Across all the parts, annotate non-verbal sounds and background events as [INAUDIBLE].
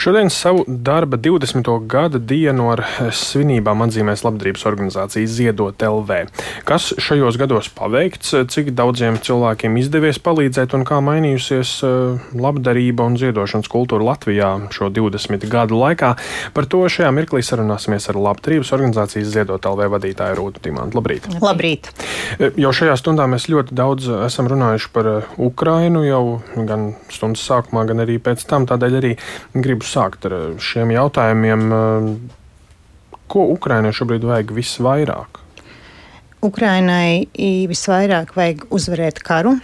Šodien savu darba 20. gada dienu ar svinībām atzīmēs labdarības organizācija Ziedot LV. Kas šajos gados paveikts, cik daudziem cilvēkiem izdevies palīdzēt un kā mainījusies eh, labdarība un ziedošanas kultūra Latvijā šo 20 gadu laikā, par to šajā mirklī sarunāsimies ar labdarības organizācijas Ziedot LV vadītāju Rūtu Timantu. Labrīt! Labrīt! Eh, jo šajā stundā mēs ļoti daudz esam runājuši par eh, Ukrainu jau gan stundas sākumā, gan arī pēc tam. Tādēļ arī gribu sākt ar šiem jautājumiem. Ko Ukrainai šobrīd vajag visvairāk? Ukrainai visvairāk vajag uzvarēt karu,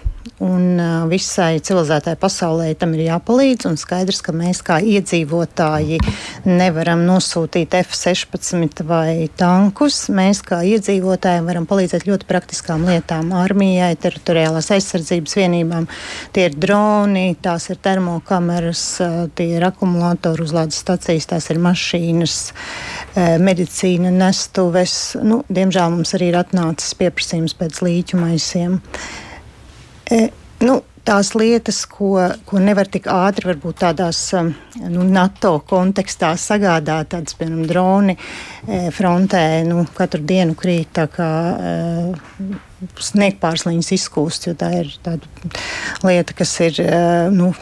Un visai civilizētai pasaulē tam ir jāpalīdz. Skaidrs, ka mēs kā iedzīvotāji nevaram nosūtīt F-16 vai tankus. Mēs kā iedzīvotāji varam palīdzēt ļoti praktiskām lietām - armijai, teritoriālās aizsardzības vienībām. Tie ir droni, tās ir termokameras, tie ir akumulātoru uzlādes stacijas, tās ir mašīnas, medicīna, nestuves. Nu, diemžēl mums arī ir atnācis pieprasījums pēc līķu maisiem. E, nu, tās lietas, ko, ko nevar tik ātri, varbūt tādās um, nu, NATO kontekstā sagādāt, tādas, piemēram, droni e, frontē, nu, katru dienu krīt tā kā e, sniegpārsliņas izkūst, jo tā ir tāda lieta, kas ir, e, nu,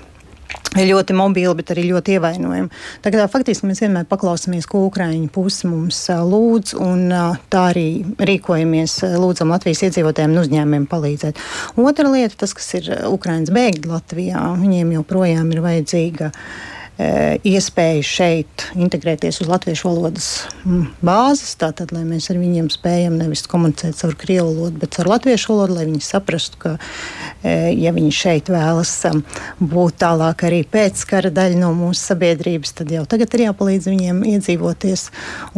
ļoti mobili, bet arī ļoti ievainojami. Tagad faktiski mēs vienmēr paklausāmies, ko Ukrāņu puse mums lūdz, un tā arī rīkojamies, lūdzam Latvijas iedzīvotājiem un uzņēmumiem palīdzēt. Otra lieta, tas, kas ir Ukrāņas bēgļi Latvijā, viņiem joprojām ir vajadzīga iespēju šeit integrēties uz latviešu valodas bāzes, tātad, lai mēs ar viņiem spējam nevis komunicēt caur krievu valodu, bet caur latviešu valodu, lai viņi saprastu, ka, e, ja viņi šeit vēlas būt tālāk arī pēc kara daļa no mūsu sabiedrības, tad jau tagad ir jāpalīdz viņiem iedzīvoties.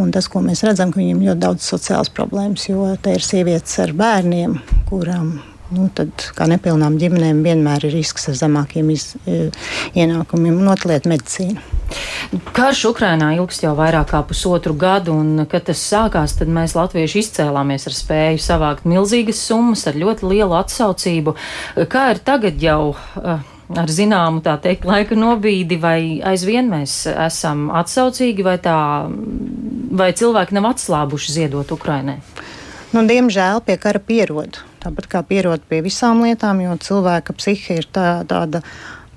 Un tas, ko mēs redzam, ka viņiem ļoti daudz sociālas problēmas, jo te ir sievietes ar bērniem, kurām nu, tad kā nepilnām ģimenēm vienmēr ir risks ar zemākiem iz, e, ienākumiem un atliet medicīnu. Karš Ukrainā ilgst jau vairāk kā pusotru gadu, un, kad tas sākās, tad mēs latvieši izcēlāmies ar spēju savākt milzīgas summas ar ļoti lielu atsaucību. Kā ir tagad jau? Uh, ar zināmu tā teikt laika nobīdi, vai aizvien mēs esam atsaucīgi, vai tā, vai cilvēki nav atslābuši ziedot Ukrainai? Nu, diemžēl pie kara pierod. Tāpat kā pierod pie visām lietām, jo cilvēka psihe ir tā, tāda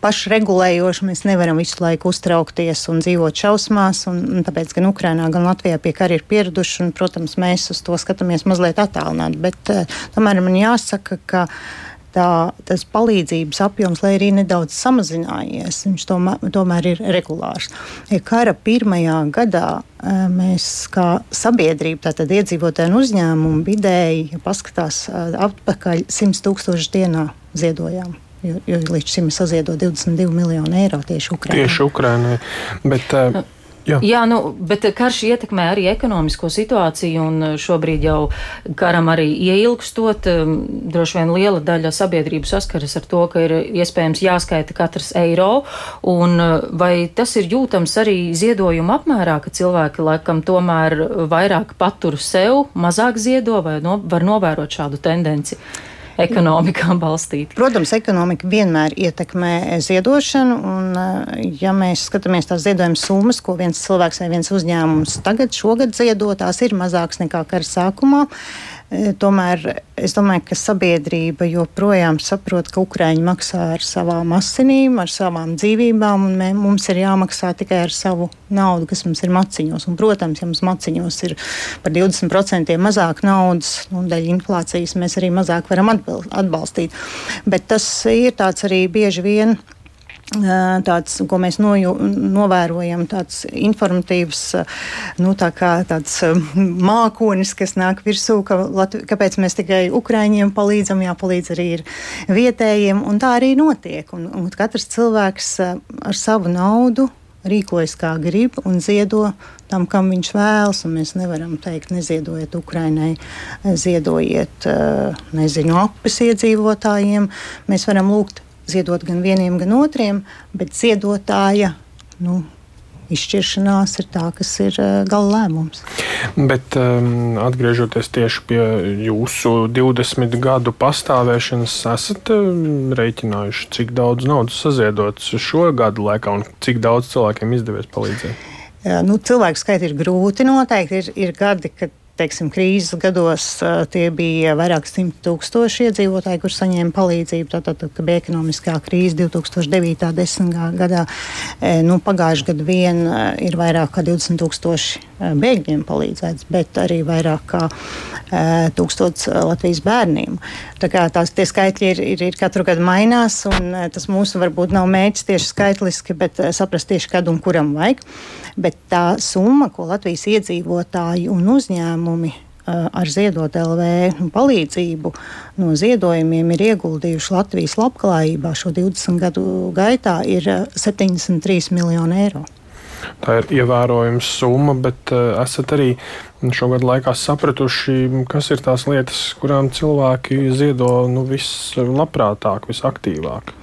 pašregulējoši. Mēs nevaram visu laiku uztraukties un dzīvot šausmās. Un, un tāpēc gan Ukrainā, gan Latvijā pie kara ir pieraduši. Un, protams, mēs uz to skatāmies mazliet attālināti. Bet uh, tomēr man jāsaka, ka tā, tas palīdzības apjoms, lai arī nedaudz samazinājies, viņš tomēr, tomēr ir regulārs. Ja kara pirmajā gadā eh, mēs kā sabiedrība, tātad iedzīvotāju un uzņēmumu vidēji, ja paskatās eh, atpakaļ 100 tūkstoši dienā ziedojām. Jo, jo līdz šim ir saziedot 22 miljonu eiro tieši Ukraiņai. Tieši Ukraiņai. Bet, uh, Jā. Jā, nu, bet karš ietekmē arī ekonomisko situāciju, un šobrīd jau karam arī ieilgstot, um, droši vien liela daļa sabiedrības saskaras ar to, ka ir iespējams jāskaita katrs eiro, un uh, vai tas ir jūtams arī ziedojuma apmērā, ka cilvēki laikam tomēr vairāk patur sev, mazāk ziedo, vai no, var novērot šādu tendenci? Ekonomikā balstīti. Protams, ekonomika vienmēr ietekmē ziedošanu, un eh, ja mēs skatāmies tās ziedojuma summas, ko viens cilvēks vai viens uzņēmums tagad, šogad ziedo, tās ir mazākas nekā kara sākumā. E, tomēr es domāju, ka sabiedrība joprojām saprot, ka Ukrāņi maksā ar savām asinīm, ar savām dzīvībām, un mē, mums ir jāmaksā tikai ar savu naudu, kas mums ir maciņos. Un, protams, ja mums maciņos ir par 20% mazāk naudas, nu, dēļ inflācijas mēs arī mazāk varam atbalstīt. Bet tas ir tāds arī bieži vien tāds, ko mēs noju, novērojam, tāds informatīvs, nu, tā kā tāds mākonis, kas nāk virsū, ka Latvi, kāpēc mēs tikai Ukraiņiem palīdzam, jāpalīdz arī ir vietējiem, un tā arī notiek. Un, un katrs cilvēks ar savu naudu rīkojas kā grib un ziedo tam, kam viņš vēlas. Mēs nevaram teikt, neziedojiet Ukrainai, ziedojiet, nezinu, apes iedzīvotājiem. Mēs varam lūgt ziedot gan vieniem, gan otriem, bet ziedotāja. Nu, izšķiršanās ir tā, kas ir gala lēmums. Bet um, atgriežoties tieši pie jūsu 20 gadu pastāvēšanas, esat um, rēķinājuši, cik daudz naudas saziedots šo gadu laikā un cik daudz cilvēkiem izdevies palīdzēt? Nu, cilvēku skaiti ir grūti noteikt. Ir, ir gadi, kad teiksim, krīzes gados tie bija vairāk simt tūkstoši iedzīvotāji, kur saņēma palīdzību. Tātad, kad bija ekonomiskā krīze 2009. 10. gadā, nu, pagājušajā gadā vien ir vairāk kā 20 tūkstoši bēgļiem palīdzēts, bet arī vairāk kā tūkstots Latvijas bērniem. Tā kā tās tie skaitļi ir, ir, ir katru gadu mainās, un tas mūsu varbūt nav mērķis tieši skaitliski, bet saprast tieši, kad un kuram vajag. Bet tā summa, ko Latvijas iedzīvotāji un uzņēmumi ar Ziedot LV palīdzību no ziedojumiem ir ieguldījuši Latvijas labklājībā šo 20 gadu gaitā, ir 73 miljoni eiro. Tā ir ievērojama summa, bet esat arī šo gadu laikā sapratuši, kas ir tās lietas, kurām cilvēki ziedo nu, vislabprātāk, visaktīvāk.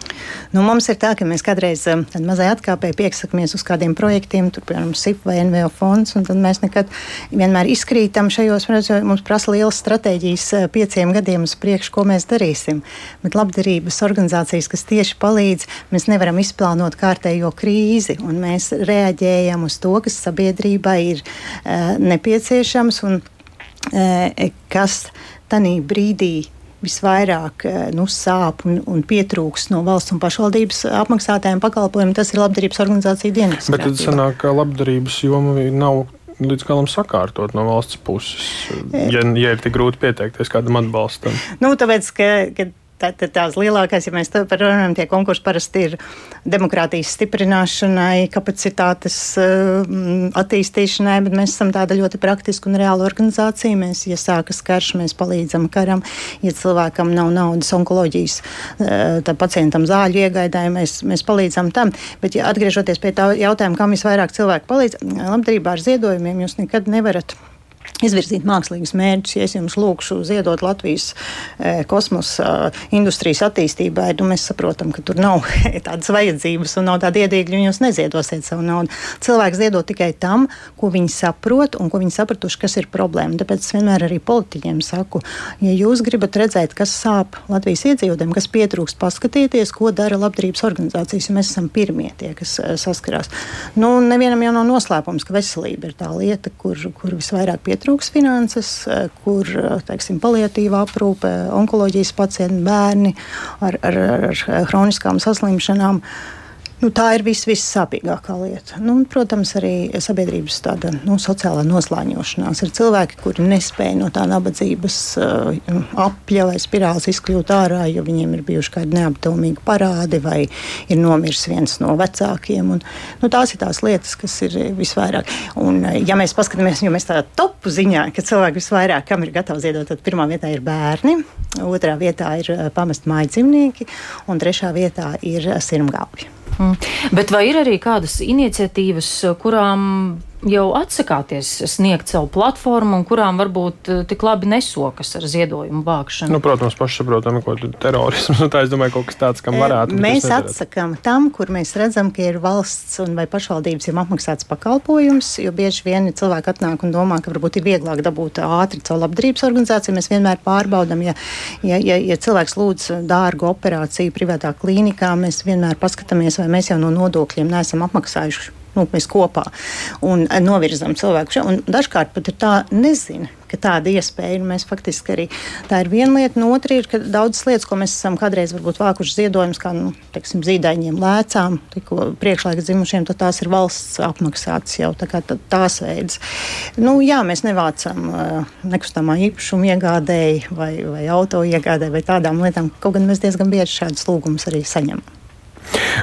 Nu, mums ir tā, ka mēs kādreiz um, mazai atkāpēji piesakāmies uz kādiem projektiem, tur, piemēram, SIP vai NVO fonds, un tad mēs nekad vienmēr izkrītam šajos, jo mums prasa lielas stratēģijas uh, pieciem gadiem uz priekšu, ko mēs darīsim. Bet labdarības organizācijas, kas tieši palīdz, mēs nevaram izplānot kārtējo krīzi, un mēs reaģējam uz to, kas sabiedrībai ir uh, nepieciešams un uh, kas tanī brīdī visvairāk eh, nu, sāp un, un pietrūks no valsts un pašvaldības apmaksātājiem pakalpojumiem, tas ir labdarības organizācija dienas. Bet tad sanāk, ka labdarības joma nav līdz galam sakārtot no valsts puses, eh. ja, ja ir tik grūti pieteikties kādam atbalstam? Nu, tāpēc, ka, ka Tātad tās lielākās, ja mēs par runājam, tie konkursi parasti ir demokrātijas stiprināšanai, kapacitātes uh, attīstīšanai, bet mēs esam tāda ļoti praktiska un reāla organizācija. Mēs, ja sākas karš, mēs palīdzam karam. Ja cilvēkam nav naudas onkoloģijas, uh, pacientam zāļu iegaidāja, mēs, mēs palīdzam tam. Bet, ja atgriežoties pie tā jautājuma, kam visvairāk cilvēku palīdz, labdarībā ar ziedojumiem jūs nekad nevarat izvirzīt mākslīgus mērķus. Ja es jums lūkšu ziedot Latvijas e, kosmosa e, industrijas attīstībai, nu, mēs saprotam, ka tur nav [LAUGHS] tādas vajadzības un nav tāda iedīgļa, un jūs neziedosiet savu naudu. Cilvēks ziedo tikai tam, ko viņi saprot un ko viņi sapratuši, kas ir problēma. Tāpēc es vienmēr arī politiķiem saku, ja jūs gribat redzēt, kas sāp Latvijas iedzīvotājiem, kas pietrūkst, paskatieties, ko dara labdarības organizācijas, jo mēs esam pirmie tie, kas e, saskarās. Nu, nevienam jau nav noslēpums, ka veselība ir tā lieta, kur, kur visvairāk pietrūkst pietrūks finanses, eh, kur eh, teiksim, paliatīva aprūpe, onkoloģijas pacienti, bērni ar, ar, ar hroniskām saslimšanām. Nu, tā ir vis, vissāpīgākā lieta. Nu, un, protams, arī sabiedrības tāda nu, sociālā noslāņošanās. Ir cilvēki, kuri nespēja no tā nabadzības uh, apļa vai spirāles izkļūt ārā, jo viņiem ir bijuši kādi neapdomīgi parādi vai ir nomiris viens no vecākiem. Un, nu, tās ir tās lietas, kas ir visvairāk. Un, ja mēs paskatāmies, jo mēs tādā topu ziņā, ka cilvēki visvairāk kam ir gatavi ziedot, tad pirmā vietā ir bērni, otrā vietā ir pamest māju dzīvnieki un trešā vietā ir sirmgalvi. Mm. Bet vai ir arī kādas iniciatīvas, kurām jau atsakāties sniegt savu platformu un kurām varbūt eh, tik labi nesokas ar ziedojumu vākšanu? Nu, protams, pašsaprotami, ko terorisms. [LAUGHS] Tā es domāju, kaut kas tāds, kam varētu būt. Mēs atsakām tam, kur mēs redzam, ka ir valsts un vai pašvaldības jau apmaksāts pakalpojums, jo bieži vien cilvēki atnāk un domā, ka varbūt ir vieglāk dabūt ātri caur labdarības organizāciju. Mēs vienmēr pārbaudam, ja, ja, ja, ja cilvēks lūdz dārgu operāciju privātā klīnikā, mēs vienmēr paskatāmies, vai mēs jau no nodokļiem neesam apmaksājuši nu, mēs kopā un novirzam cilvēku. Un dažkārt pat ir tā, nezinu, ka tāda iespēja ir. Mēs faktiski arī tā ir viena lieta, un otra ir, ka daudzas lietas, ko mēs esam kādreiz varbūt vākuši ziedojumus, kā nu, teiksim, zīdaiņiem, lēcām, tikko priekšlaika dzimušiem, tad tās ir valsts apmaksātas jau tā kā tās veids. Nu, jā, mēs nevācam uh, nekustamā īpašuma iegādēji vai, vai auto iegādēji vai tādām lietām, kaut gan mēs diezgan bieži šādus lūgumus arī saņemam.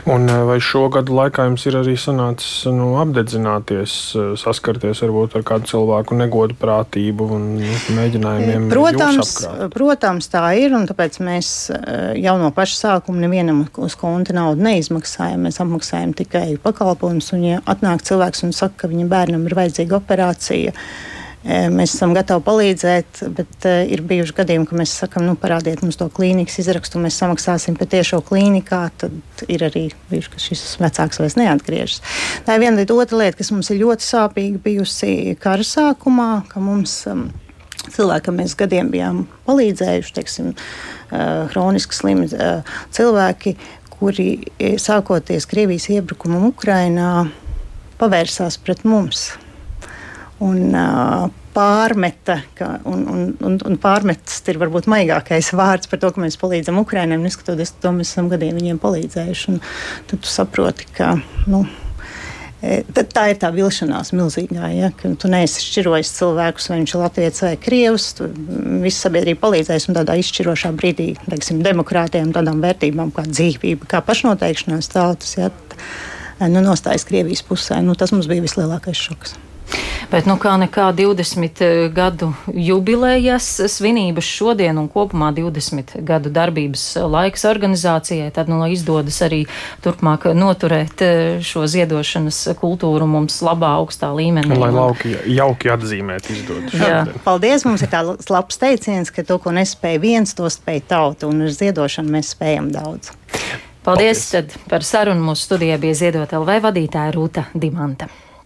Un eh, vai šo gadu laikā jums ir arī sanācis nu, apdedzināties, eh, saskarties varbūt ar kādu cilvēku negodu prātību un mēģinājumiem? Protams, protams, tā ir, un tāpēc mēs eh, jau no paša sākuma nevienam uz konta naudu neizmaksājam. Mēs apmaksājam tikai pakalpojumus, un ja atnāk cilvēks un saka, ka viņa bērnam ir vajadzīga operācija, Mēs esam gatavi palīdzēt, bet ir bijuši gadījumi, ka mēs sakām, nu, parādiet mums to klīnikas izrakstu, mēs samaksāsim par tiešo klīnikā. Tad ir arī bijuši, ka šis vecāks vairs neatgriežas. Tā ir viena lieta. Otra lieta, kas mums ir ļoti sāpīga bijusi kara sākumā, ka mums. Um, cilvēkam mēs gadiem bijām palīdzējuši, teiksim, hroniski slimi cilvēki, kuri sākoties Krievijas iebrukumam Ukrainā pavērsās pret mums. Un, uh, pārmeta, ka, un, un, un, un pārmetis ir varbūt maigākais vārds par to, ka mēs palīdzam Ukraiņiem. Neskatoties to, mēs esam gadiem viņiem palīdzējuši. Tad tu saproti, ka. Nu, Tad tā ir tā vilšanās milzīgā. Ja, tu neesi šķirojis cilvēkus, vai viņš ir latviečs vai krievs. Visa sabiedrība palīdzēs un tādā izšķirošā brīdī, teiksim, demokrātiem, tādām vērtībām kā dzīvība, kā pašnoteikšanās tautas. Ja, nu, nostājas Krievijas pusē. Nu, tas mums bija vislielākais šoks. Bet, nu, kā nekā 20 eh, gadu jubilejas svinības šodien un kopumā 20 gadu darbības laiks organizācijai, tad, nu, izdodas arī turpmāk noturēt eh, šo ziedošanas kultūru mums labā, augstā līmenī. Lai lauki jauki atzīmēt izdodas. Jā. Paldies, mums ir tāds labs teiciens, ka to, ko nespēja viens, to spēja tauta, un ar ziedošanu mēs spējam daudz. Paldies, Paldies. par sarunu. Mūsu studijā bija Ziedot LV vadītāja Rūta Dimanta.